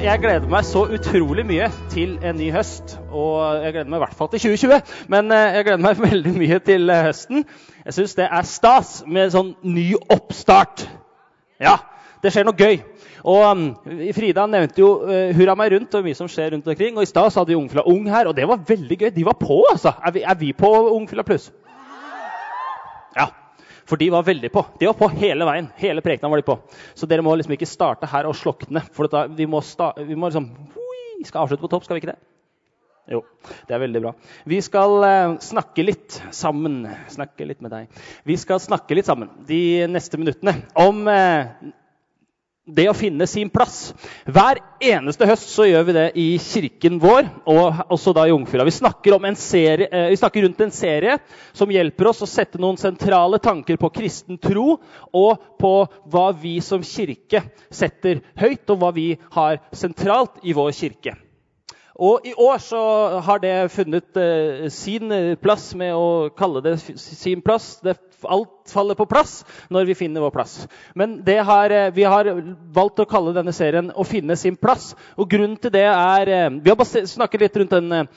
jeg gleder meg så utrolig mye til en ny høst. Og jeg gleder meg i hvert fall til 2020, men eh, jeg gleder meg veldig mye til eh, høsten. Jeg syns det er stas med sånn ny oppstart. Ja, det skjer noe gøy. Og um, Frida nevnte jo uh, Hurra meg rundt og mye som skjer rundt omkring. Og i stad hadde vi Ungfila Ung her, og det var veldig gøy. De var på, altså. Er vi, er vi på Ungfila pluss? For de var veldig på. De var på hele veien. Hele prekena var de på. Så dere må liksom ikke starte her og slokne. For da, vi, må sta, vi må liksom Vi skal avslutte på topp, skal vi ikke det? Jo, det er veldig bra. Vi skal uh, snakke litt sammen. Snakke litt med deg. Vi skal snakke litt sammen de neste minuttene om uh, det å finne sin plass. Hver eneste høst så gjør vi det i kirken vår, og også da i Ungfjorda. Vi eh, vi snakker rundt en serie som hjelper oss å sette noen sentrale tanker på kristen tro, og på hva vi som kirke setter høyt, og hva vi har sentralt i vår kirke. Og i år så har det funnet uh, sin plass med å kalle det sin plass. Det, alt faller på plass når vi finner vår plass. Men har, uh, vi har valgt å kalle denne serien 'Å finne sin plass'. Og grunnen til det er uh, Vi har snakket litt rundt den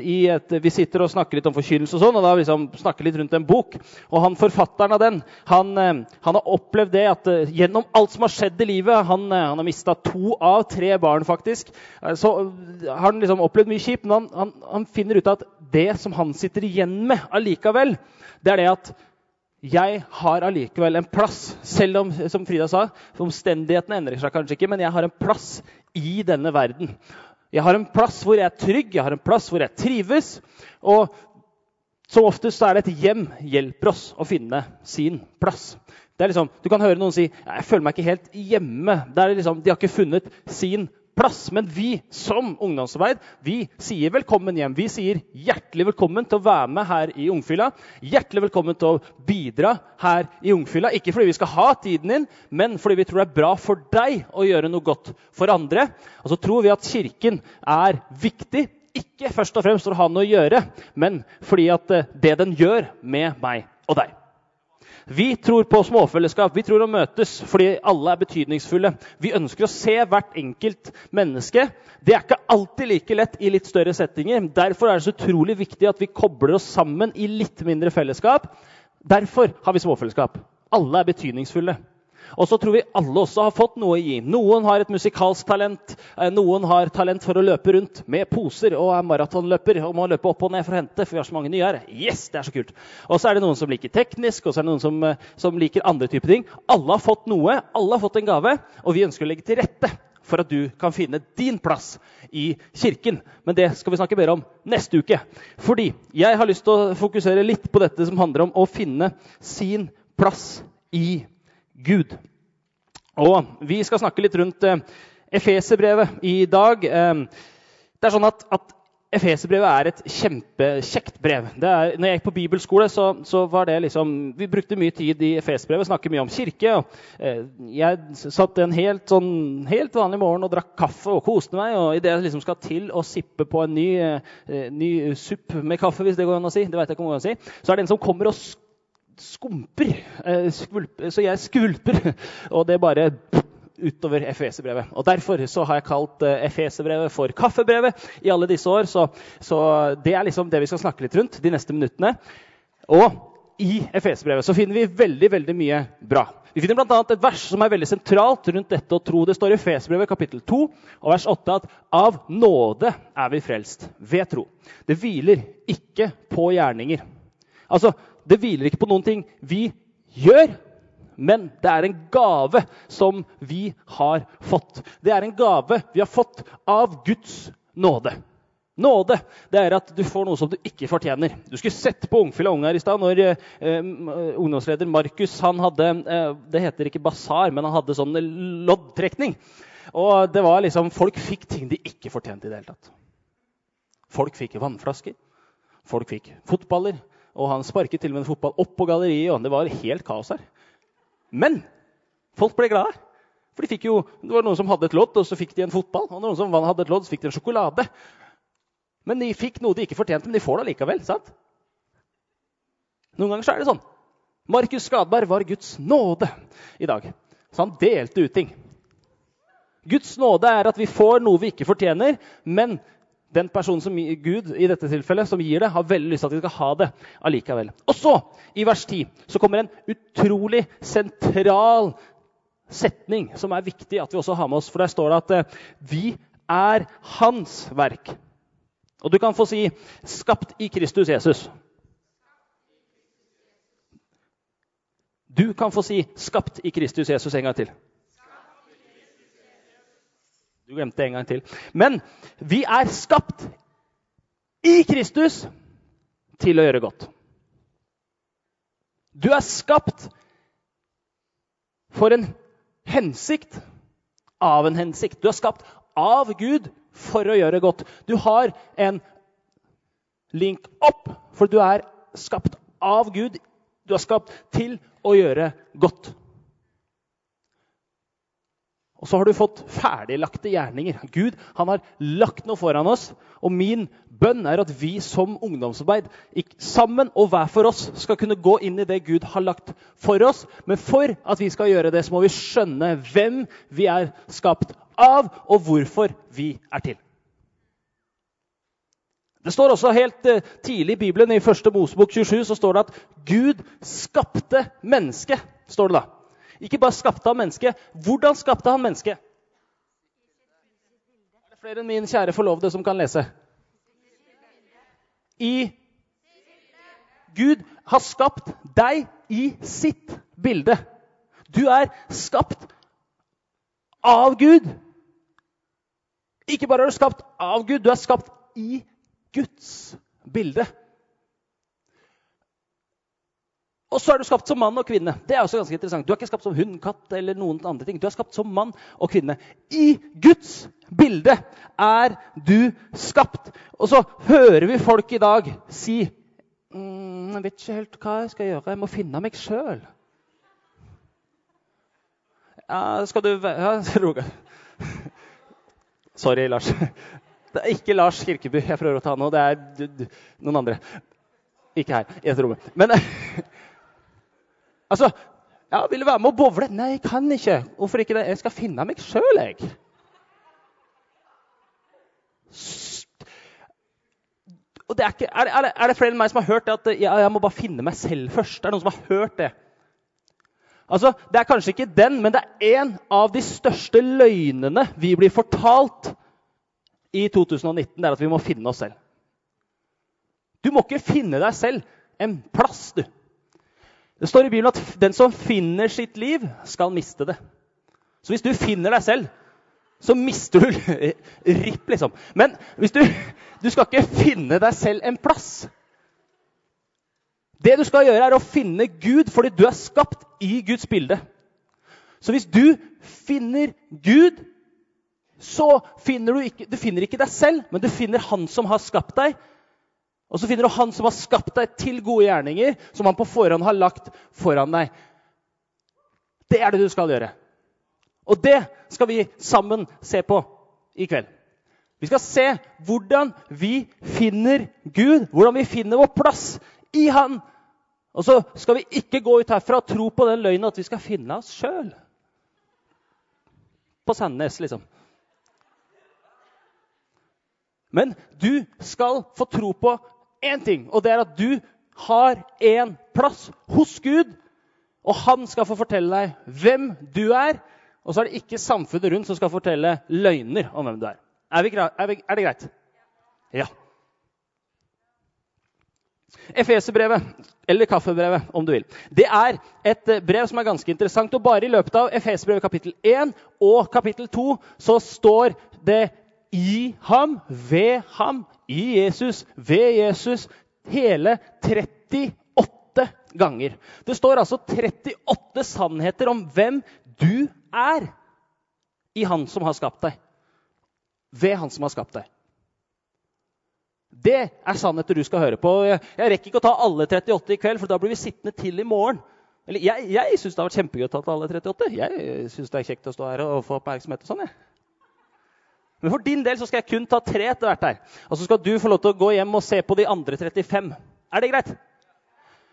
i et, Vi sitter og snakker litt om forkynnelse og sånn, og da liksom snakker litt rundt en bok. Og han forfatteren av den han, han har opplevd det at gjennom alt som har skjedd i livet Han, han har mista to av tre barn, faktisk. så har han liksom opplevd mye kjipt, men han, han, han, finner ut at det som han sitter igjen med allikevel, det er det at jeg har allikevel en plass. Selv om som Frida sa, omstendighetene endrer seg kanskje ikke, men jeg har en plass i denne verden. Jeg har en plass hvor jeg er trygg, jeg har en plass hvor jeg trives. Og som oftest er det et hjem hjelper oss å finne sin plass. Liksom, du kan høre noen si jeg føler meg ikke helt hjemme. Liksom, de har ikke funnet sin plass. Men vi som ungdomsarbeid vi sier velkommen hjem. Vi sier hjertelig velkommen til å være med her i Ungfylla. Hjertelig velkommen til å bidra her i Ungfylla. Ikke fordi vi skal ha tiden din, men fordi vi tror det er bra for deg å gjøre noe godt for andre. Og så tror vi at Kirken er viktig. Ikke først og fremst for å ha noe å gjøre, men fordi at eh, det den gjør med meg og deg. Vi tror på småfellesskap. Vi tror å møtes fordi alle er betydningsfulle. Vi ønsker å se hvert enkelt menneske. Det er ikke alltid like lett i litt større settinger. Derfor er det så utrolig viktig at vi kobler oss sammen i litt mindre fellesskap. Derfor har vi småfellesskap. Alle er betydningsfulle. Og så tror vi alle også har fått noe å gi. Noen har et musikalsk talent. Eh, noen har talent for å løpe rundt med poser og er maratonløper og må løpe opp og ned for å hente. for vi har så mange nye her. Yes, det er så kult. Og så er det noen som liker teknisk, og så er det noen som, eh, som liker andre typer ting. Alle har fått noe, alle har fått en gave, og vi ønsker å legge til rette for at du kan finne din plass i kirken. Men det skal vi snakke mer om neste uke. Fordi jeg har lyst til å fokusere litt på dette som handler om å finne sin plass i kirken Gud. Og Vi skal snakke litt rundt eh, Efeserbrevet i dag. Eh, det er sånn at, at Efeserbrevet er et kjempekjekt brev. Er, når jeg gikk på bibelskole, så, så, var det liksom Vi brukte mye tid i Efeserbrevet, snakket mye om kirke. Og, eh, jeg satt en helt, sånn, helt vanlig morgen og drakk kaffe og koste meg. Og idet jeg liksom skal til å sippe på en ny, ny supp med kaffe, hvis det går an å si, det vet jeg ikke om å si, så er det en som kommer og skumper. Eh, skvulper, så jeg skvulper. Og det bare utover Efeserbrevet. Og Derfor så har jeg kalt uh, Efeserbrevet for kaffebrevet i alle disse år. Så, så, det er liksom det vi skal snakke litt rundt de neste minuttene. Og i Efeserbrevet så finner vi veldig veldig mye bra. Vi finner bl.a. et vers som er veldig sentralt rundt dette å tro. Det står i Efeserbrevet kapittel 2 og vers 8 at av nåde er vi frelst ved tro. Det hviler ikke på gjerninger. Altså, det hviler ikke på noen ting vi gjør, men det er en gave som vi har fått. Det er en gave vi har fått av Guds nåde. Nåde det er at du får noe som du ikke fortjener. Du skulle sett på Ungfylla og her i stad når eh, ungdomsleder Markus han hadde eh, Det heter ikke basar, men han hadde sånn loddtrekning. Og det var liksom, Folk fikk ting de ikke fortjente i det hele tatt. Folk fikk vannflasker. Folk fikk fotballer. Og han sparket til og med en fotball opp på galleriet, og det var helt kaos her. Men folk ble glade. For de jo, Det var noen som hadde et lodd, og så fikk de en fotball. Og noen som hadde et lodd, så fikk de en sjokolade. Men de fikk noe de ikke fortjente, men de får det allikevel. sant? Noen ganger så er det sånn. Markus Skadberg var Guds nåde i dag. Så han delte ut ting. Guds nåde er at vi får noe vi ikke fortjener, men den personen som Gud i dette tilfellet, som gir det, har veldig lyst til at vi skal ha det allikevel. Og så, i vers 10, så kommer en utrolig sentral setning som er viktig at vi også har med oss. For der står det at eh, vi er hans verk. Og du kan få si 'skapt i Kristus Jesus'. Du kan få si 'skapt i Kristus Jesus' en gang til. Du glemte det en gang til. Men vi er skapt i Kristus til å gjøre godt. Du er skapt for en hensikt av en hensikt. Du er skapt av Gud for å gjøre godt. Du har en link opp, for du er skapt av Gud. Du er skapt til å gjøre godt. Og så har du fått ferdiglagte gjerninger. Gud han har lagt noe foran oss. Og min bønn er at vi som ungdomsarbeid sammen og hver for oss skal kunne gå inn i det Gud har lagt for oss. Men for at vi skal gjøre det, så må vi skjønne hvem vi er skapt av, og hvorfor vi er til. Det står også helt eh, tidlig i Bibelen, i 1. Mosebok 27, så står det at Gud skapte mennesket. står det da. Ikke bare skapte han mennesket. Hvordan skapte han mennesket? Er det flere enn min kjære forlovede som kan lese? I Gud har skapt deg i sitt bilde. Du er skapt av Gud. Ikke bare er du skapt av Gud, du er skapt i Guds bilde. Og så er du skapt som mann og kvinne. Det er også ganske interessant. Du er ikke skapt som hund, katt eller noen andre ting. Du er skapt som mann og kvinne. I Guds bilde er du skapt. Og så hører vi folk i dag si mm, 'Jeg vet ikke helt hva jeg skal gjøre. Jeg må finne meg sjøl.' Ja, skal du ja. Sorry, Lars. Det er ikke Lars Kirkeby jeg prøver å ta nå. Det er noen andre. Ikke her i dette rommet. Men Altså, ja, Vil du være med å bowle? Nei, jeg kan ikke. Hvorfor ikke det? Jeg skal finne meg sjøl, jeg. Og det er, ikke, er, det, er, det, flere enn meg som har hørt det at ja, jeg må bare finne meg selv først? Er det noen som har hørt det? Altså, Det er kanskje ikke den, men det er en av de største løgnene vi blir fortalt i 2019. Det er at vi må finne oss selv. Du må ikke finne deg selv en plass, du. Det står i Bibelen at den som finner sitt liv, skal miste det. Så hvis du finner deg selv, så mister du ripp, liksom. Men du, du skal ikke finne deg selv en plass. Det du skal gjøre, er å finne Gud fordi du er skapt i Guds bilde. Så hvis du finner Gud, så finner du ikke, du finner ikke deg selv, men du finner Han som har skapt deg. Og så finner du han som har skapt deg til gode gjerninger, som han på forhånd har lagt foran deg. Det er det du skal gjøre. Og det skal vi sammen se på i kveld. Vi skal se hvordan vi finner Gud, hvordan vi finner vår plass i Han. Og så skal vi ikke gå ut herfra og tro på den løgnen at vi skal finne oss sjøl. På Sandnes, liksom. Men du skal få tro på én ting, og det er at du har en plass hos Gud. Og han skal få fortelle deg hvem du er. Og så er det ikke samfunnet rundt som skal fortelle løgner om hvem du er. Er, vi, er, vi, er det greit? Ja. Efeserbrevet, eller Kaffebrevet, om du vil. Det er et brev som er ganske interessant. og Bare i løpet av Efeserbrevet kapittel 1 og kapittel 2 så står det i ham, ved ham, i Jesus, ved Jesus, hele 38 ganger. Det står altså 38 sannheter om hvem du er i Han som har skapt deg. Ved Han som har skapt deg. Det er sannheter du skal høre på. Jeg, rekker ikke å ta alle 38 i kveld, for da blir vi sittende til i morgen. Eller, jeg jeg syns det har vært kjempegøy å ta alle 38. Jeg syns det er kjekt å stå her og få oppmerksomhet. og sånn, jeg. Men for din del så skal jeg kun ta tre etter hvert. her. Og så skal du få lov til å gå hjem og se på de andre 35. Er det greit?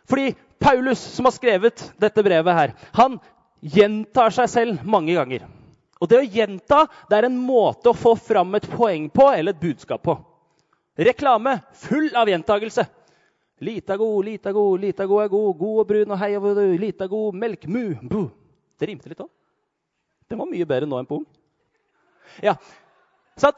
Fordi Paulus, som har skrevet dette brevet her, han gjentar seg selv mange ganger. Og det å gjenta det er en måte å få fram et poeng på eller et budskap på. Reklame full av gjentagelse. Lita god, lita god, lita god er god, god og brun og hei og du, lita god, melk, mu, bu. Det rimte litt òg. Det var mye bedre nå enn på ung. Ja, så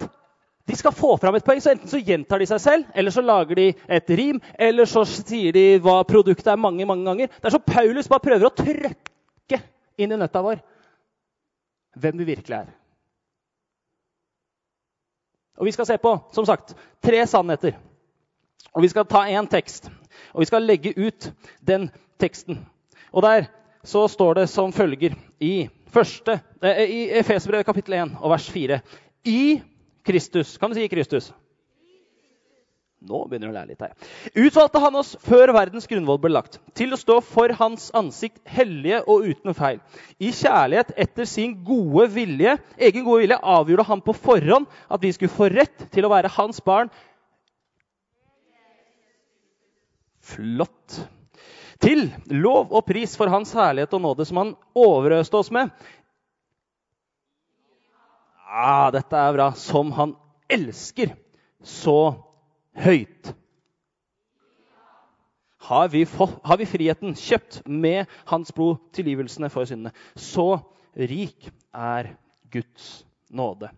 De skal få fram et poeng, så enten så gjentar de seg selv, eller så lager de et rim, eller så sier de hva produktet er mange mange ganger. Det er så Paulus bare prøver å trøkke inn i nøtta vår hvem vi virkelig er. Og vi skal se på som sagt, tre sannheter. Og vi skal ta én tekst, og vi skal legge ut den teksten. Og der så står det som følger i, eh, i Efesbrevet kapittel 1 og vers 4. I Kristus. Kan du si Kristus? Nå begynner du å lære litt her. Utvalgte han oss før verdens grunnvoll ble lagt, til å stå for hans ansikt hellige og uten feil. I kjærlighet etter sin gode vilje, egen gode vilje avgjorde han på forhånd at vi skulle få rett til å være hans barn. Flott. Til lov og pris for hans herlighet og nåde, som han overøste oss med. Ja, dette er bra. Som han elsker så høyt. Har vi, fått, har vi friheten kjøpt med hans blod, tilgivelsene for syndene? Så rik er Guds nåde.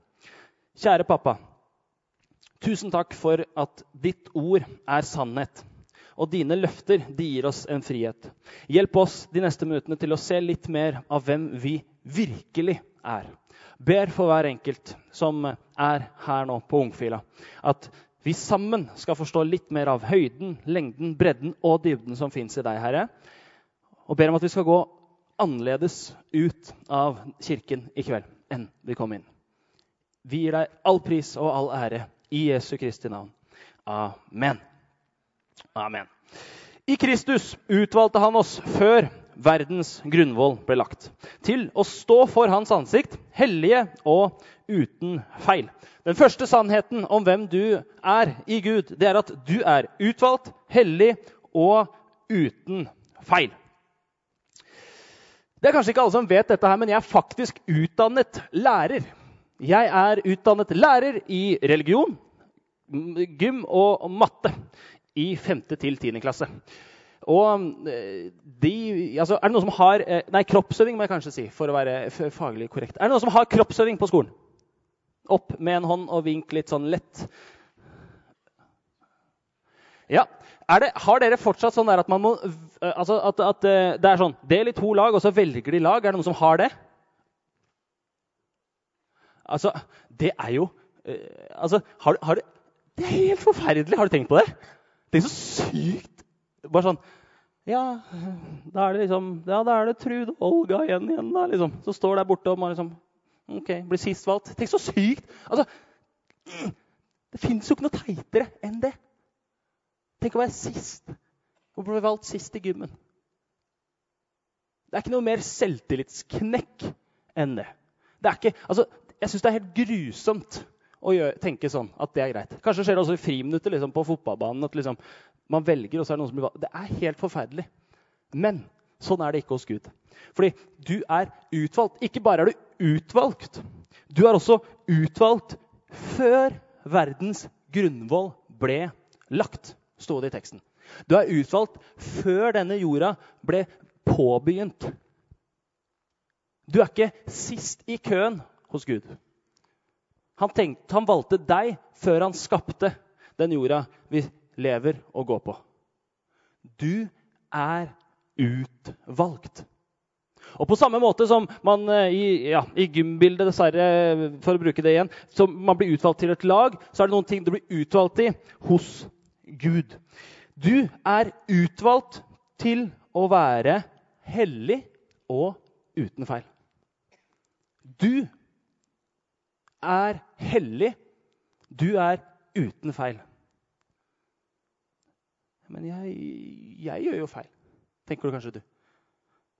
Kjære pappa. Tusen takk for at ditt ord er sannhet. Og dine løfter de gir oss en frihet. Hjelp oss de neste minuttene til å se litt mer av hvem vi virkelig er. Ber for hver enkelt som er her nå på Ungfila, at vi sammen skal forstå litt mer av høyden, lengden, bredden og dybden som fins i deg, Herre. Og ber om at vi skal gå annerledes ut av kirken i kveld enn vi kom inn. Vi gir deg all pris og all ære i Jesu Kristi navn. Amen. Amen. I Kristus utvalgte han oss før verdens grunnvoll ble lagt, til å stå for hans ansikt, hellige og uten feil. Den første sannheten om hvem du er i Gud, det er at du er utvalgt, hellig og uten feil. Det er kanskje ikke alle som vet dette, her, men jeg er faktisk utdannet lærer. Jeg er utdannet lærer i religion, gym og matte i 5. til 10. klasse. Og de, altså, Er det noen som har eh, Nei, kroppsøving må jeg kanskje si. for å være faglig korrekt. Er det noen som har kroppsøving på skolen? Opp med en hånd og vink litt sånn lett. Ja. Det, har dere fortsatt sånn at man må altså at, at, det er sånn Del i to lag, og så velger de lag? Er det noen som har det? Altså, det er jo altså, har, har det, det er helt forferdelig. Har du tenkt på det? Det er så sykt. Bare sånn Ja, da er det liksom Ja, da er det Trude Olga igjen, igjen da, liksom. Så står der borte og man liksom Ok, blir sist valgt. Tenk så sykt! Altså, det fins jo ikke noe teitere enn det. Tenk å være sist. Å bli valgt sist i gymmen. Det er ikke noe mer selvtillitsknekk enn det. det ikke, altså, jeg syns det er helt grusomt å gjøre, tenke sånn at det er greit. Kanskje skjer det også i friminuttet liksom, på fotballbanen. at liksom, man velger, og så er Det noen som blir valgt. Det er helt forferdelig. Men sånn er det ikke hos Gud. Fordi du er utvalgt. Ikke bare er du utvalgt, du er også utvalgt før verdens grunnvoll ble lagt, sto det i teksten. Du er utvalgt før denne jorda ble påbegynt. Du er ikke sist i køen hos Gud. Han, tenkte, han valgte deg før han skapte den jorda vi lever og går på. Du er utvalgt. Og på samme måte som man eh, i, ja, i gymbildet, dessverre, for å bruke det igjen, som man blir utvalgt til et lag, så er det noen ting du blir utvalgt i hos Gud. Du er utvalgt til å være hellig og uten feil. Du er hellig. Du er uten feil. Men jeg, jeg gjør jo feil, tenker du kanskje du.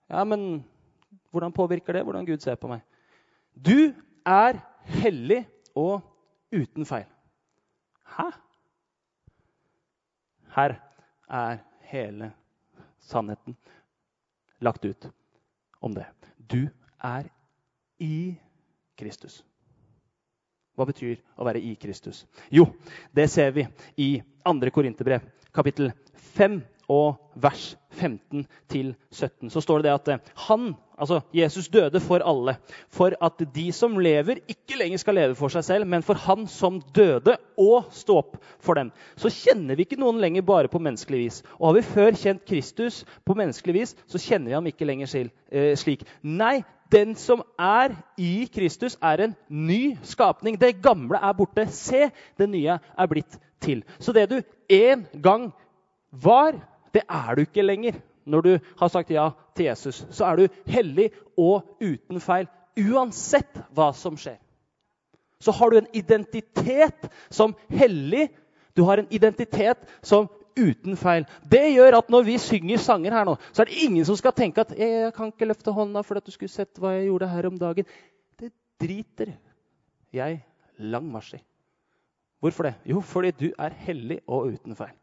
Ja, men hvordan påvirker det hvordan Gud ser på meg? Du er hellig og uten feil. Hæ? Her er hele sannheten lagt ut om det. Du er i Kristus. Hva betyr å være i Kristus? Jo, det ser vi i 2. Korinterbrev, kapittel 5 og vers 15-17. Så står det at eh, han, altså Jesus, døde for alle. For at de som lever, ikke lenger skal leve for seg selv, men for han som døde og stå opp for dem. Så kjenner vi ikke noen lenger bare på menneskelig vis. Og har vi før kjent Kristus på menneskelig vis, så kjenner vi ham ikke lenger eh, slik. Nei, den som er i Kristus, er en ny skapning. Det gamle er borte. Se, det nye er blitt til. Så det du en gang var, det er du ikke lenger. Når du har sagt ja til Jesus, så er du hellig og uten feil. Uansett hva som skjer. Så har du en identitet som hellig. Du har en identitet som uten feil. Det gjør at når vi synger sanger her nå, så er det ingen som skal tenke at jeg kan ikke løfte hånda for at du skulle sett hva jeg gjorde her om dagen. Det driter jeg lang marsj i. Hvorfor det? Jo, fordi du er hellig og uten feil.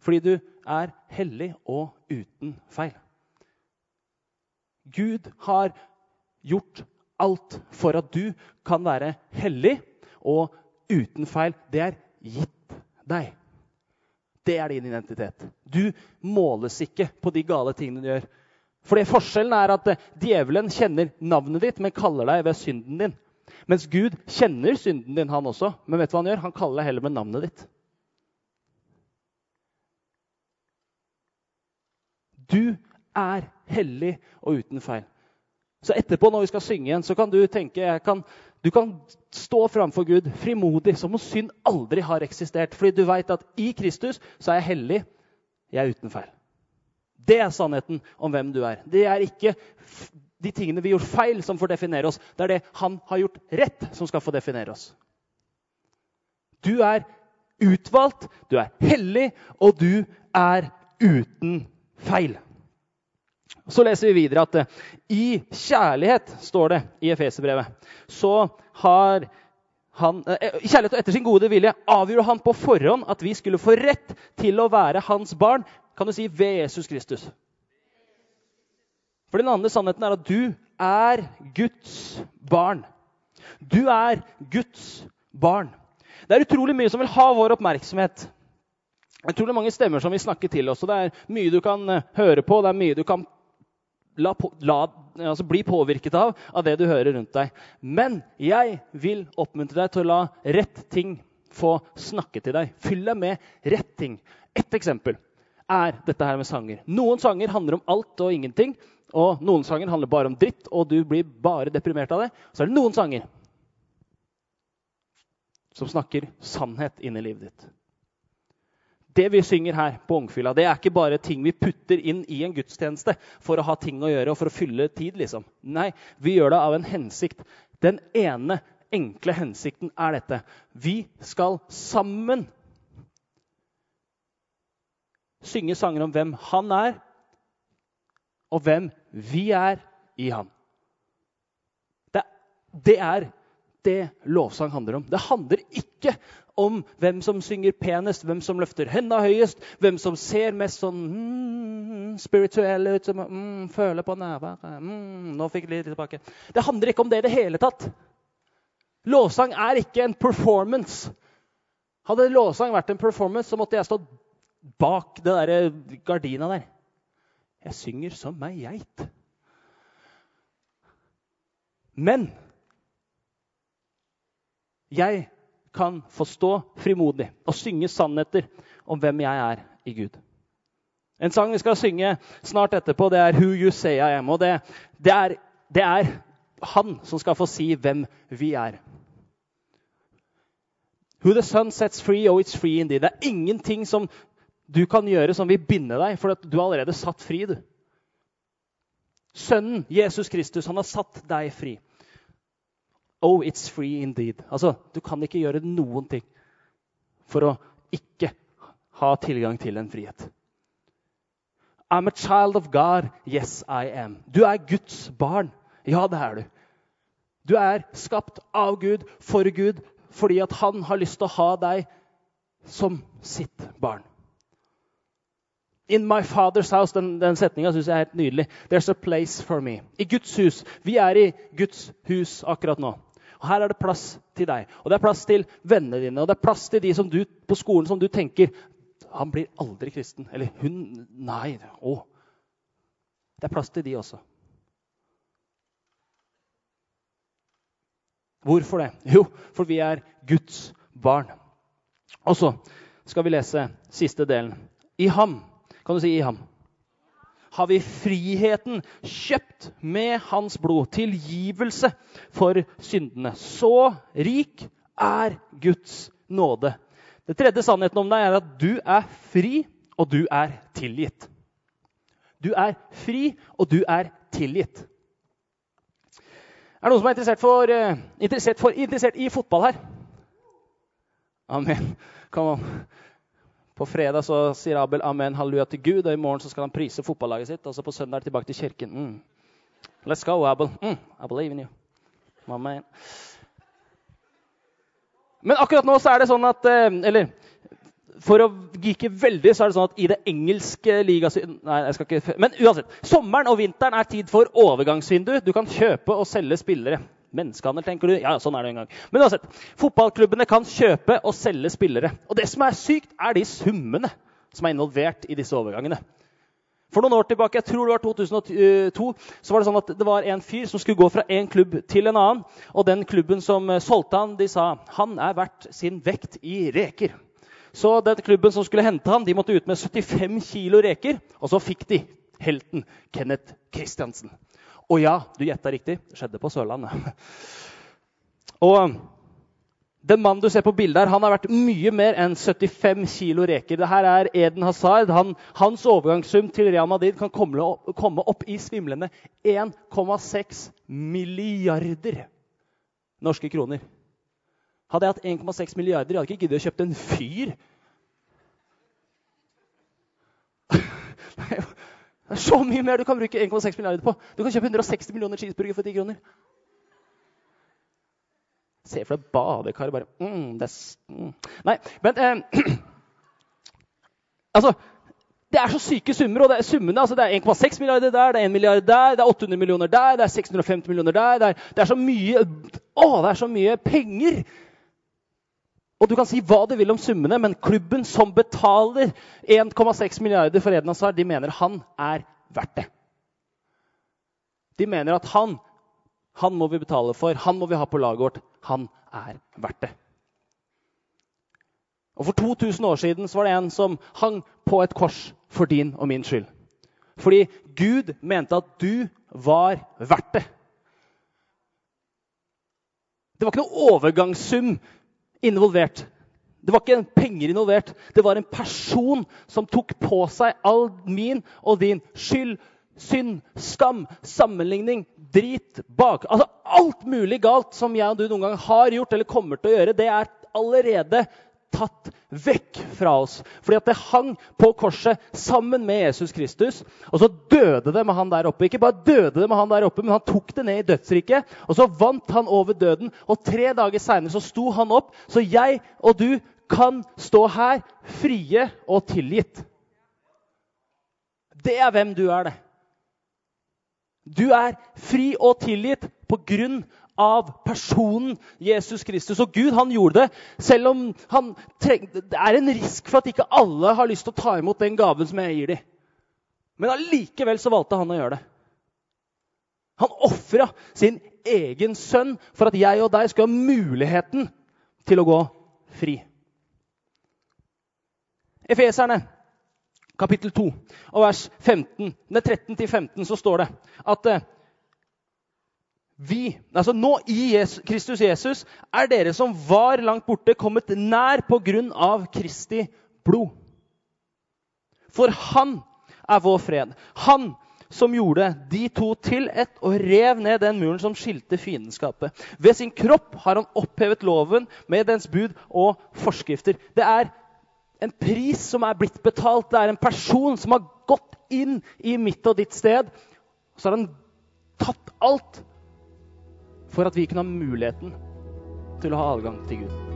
Fordi du er hellig og uten feil. Gud har gjort alt for at du kan være hellig og uten feil. Det er gitt deg. Det er din identitet. Du måles ikke på de gale tingene du gjør. Fordi Forskjellen er at eh, djevelen kjenner navnet ditt, men kaller deg ved synden din. Mens Gud kjenner synden din, han også. Men vet du hva han gjør? Han kaller deg heller med navnet ditt. Du er hellig og uten feil. Så etterpå, når vi skal synge igjen, så kan du tenke jeg kan du kan stå framfor Gud frimodig, som om synd aldri har eksistert. Fordi du veit at i Kristus så er jeg hellig, jeg er uten feil. Det er sannheten om hvem du er. Det er ikke de tingene vi gjort feil, som får definere oss. Det er det han har gjort rett, som skal få definere oss. Du er utvalgt, du er hellig, og du er uten feil. Så leser vi videre at eh, i kjærlighet, står det i Efeserbrevet, så har han, eh, I kjærlighet og etter sin gode vilje avgjorde han på forhånd at vi skulle få rett til å være hans barn kan du si ved Jesus Kristus. For den andre sannheten er at du er Guds barn. Du er Guds barn. Det er utrolig mye som vil ha vår oppmerksomhet. Er mange stemmer som vil snakke til oss. og Det er mye du kan eh, høre på, det er mye du kan la, la, altså bli påvirket av, av det du hører rundt deg. Men jeg vil oppmuntre deg til å la rett ting få snakke til deg. Fyll deg med rett ting. Ett eksempel er dette her med sanger. Noen sanger handler om alt og ingenting. Og noen sanger handler bare om dritt, og du blir bare deprimert av det. Så er det noen sanger som snakker sannhet inn i livet ditt. Det vi synger her på Ungfylla, det er ikke bare ting vi putter inn i en gudstjeneste for å ha ting å gjøre og for å fylle tid. liksom. Nei, vi gjør det av en hensikt. Den ene enkle hensikten er dette. Vi skal sammen synge sanger om hvem han er, og hvem vi er i han. Det, det er det lovsang handler om. Det handler ikke om hvem som synger penest, hvem som løfter hendene høyest, hvem som ser mest sånn mm, spirituell ut, som mm, føler på nærværet mm, Nå fikk jeg litt tilbake. Det handler ikke om det i det hele tatt. Lovsang er ikke en performance. Hadde lovsang vært en performance, så måtte jeg stått bak det der gardina der. Jeg synger som ei geit. Men jeg kan få stå frimodig og synge sannheter om hvem jeg er i Gud. En sang vi skal synge snart etterpå, det er 'Who You Say I Am'. og det, det, er, det er han som skal få si hvem vi er. Who the sun sets free, oh it's free indeed. Det er ingenting som du kan gjøre som vil binde deg, for du er allerede satt fri. du. Sønnen Jesus Kristus han har satt deg fri. Oh, it's free indeed. Altså, Du kan ikke gjøre noen ting for å ikke ha tilgang til en frihet. I'm a child of God. Yes, I am. Du er Guds barn. Ja, det er du. Du er skapt av Gud, for Gud, fordi at han har lyst til å ha deg som sitt barn. In my father's house. Den, den setninga syns jeg er helt nydelig. There's a place for me. I Guds hus. Vi er i Guds hus akkurat nå. Og Her er det plass til deg, og det er plass til vennene dine. Og det er plass til de du, på skolen som du tenker Han blir aldri kristen. Eller hun Nei. Å. Det er plass til de også. Hvorfor det? Jo, for vi er Guds barn. Og så skal vi lese siste delen. I ham kan du si i ham? Har vi friheten kjøpt med hans blod, tilgivelse for syndene. Så rik er Guds nåde. Den tredje sannheten om deg er at du er fri, og du er tilgitt. Du er fri, og du er tilgitt. Er det noen som er interessert, for, uh, interessert, for, interessert i fotball her? Amen. Come on. På fredag så sier Abel amen, halleluja til Gud, og i morgen så skal han prise fotballaget sitt. Og så på søndag tilbake til kirken. Mm. Let's go, Abel. Mm, I believe in you. Amen. Men akkurat nå så er det sånn at eh, Eller for å geeke veldig, så er det sånn at i det engelske liga... Nei, jeg skal ikke... Men uansett. Sommeren og vinteren er tid for overgangsvindu. Du kan kjøpe og selge spillere. Menneskehandel, tenker du? Ja, sånn er det en gang. Men uansett, fotballklubbene kan kjøpe og selge spillere. Og det som er sykt, er de summene som er involvert i disse overgangene. For noen år tilbake, jeg tror det var 2002, så var det sånn at det var en fyr som skulle gå fra en klubb til en annen. Og den klubben som solgte han, de sa han er verdt sin vekt i reker. Så den klubben som skulle hente han, de måtte ut med 75 kilo reker. Og så fikk de helten Kenneth Christiansen. Og ja, du gjetta riktig. Det skjedde på Sørlandet. Og den mannen du ser på bildet, her, han har vært mye mer enn 75 kilo reker. Dette er Eden Hazard. Han, hans overgangssum til Real Madrid kan komme opp, komme opp i svimlende 1,6 milliarder norske kroner. Hadde jeg hatt 1,6 milliarder, jeg hadde ikke giddet å kjøpe en fyr. Det er så mye mer du kan bruke 1,6 milliarder på. Du kan kjøpe 160 millioner cheeseburger for 10 kroner. Se for deg badekaret bare mm, det er, mm. Nei, men eh, Altså, det er så syke summer. og det er summene, altså det er 1,6 milliarder der, det er 1 milliard der, det er 800 millioner der, det er 650 millioner der. Det er, det er så mye Å, det er så mye penger! Og du kan si hva du vil om summene, men klubben som betaler 1,6 milliarder for Eden Hazard, de mener han er verdt det. De mener at han, han må vi betale for, han må vi ha på laget vårt. Han er verdt det. Og For 2000 år siden var det en som hang på et kors for din og min skyld. Fordi Gud mente at du var verdt det. Det var ikke noe overgangssum involvert. Det var ikke penger involvert. Det var en person som tok på seg all min og din skyld, synd, skam, sammenligning, drit, bak Altså alt mulig galt som jeg og du noen gang har gjort eller kommer til å gjøre, det er allerede tatt vekk fra oss. Fordi at det hang på korset sammen med Jesus Kristus. Og så døde det med han der oppe. Ikke bare døde det med han der oppe, men han tok det ned i dødsriket. Og så vant han over døden. Og tre dager seinere så sto han opp. Så jeg og du kan stå her frie og tilgitt. Det er hvem du er, det. Du er fri og tilgitt på grunn av personen Jesus Kristus. Og Gud han gjorde det, selv om han trengte, det er en risk for at ikke alle har lyst til å ta imot den gaven som jeg gir dem. Men allikevel så valgte han å gjøre det. Han ofra sin egen sønn for at jeg og deg skulle ha muligheten til å gå fri. Efeserne kapittel 2 og vers 15, 13-15 så står det at eh, vi, altså nå i Jesus, Kristus Jesus, er dere som var langt borte, kommet nær på grunn av Kristi blod. For han er vår fred. Han som gjorde de to til ett og rev ned den muren som skilte fiendskapet. Ved sin kropp har han opphevet loven med dens bud og forskrifter. Det er en pris som er blitt betalt. Det er en person som har gått inn i mitt og ditt sted. Så har han tatt alt for at vi kunne ha muligheten til å ha adgang til Gud.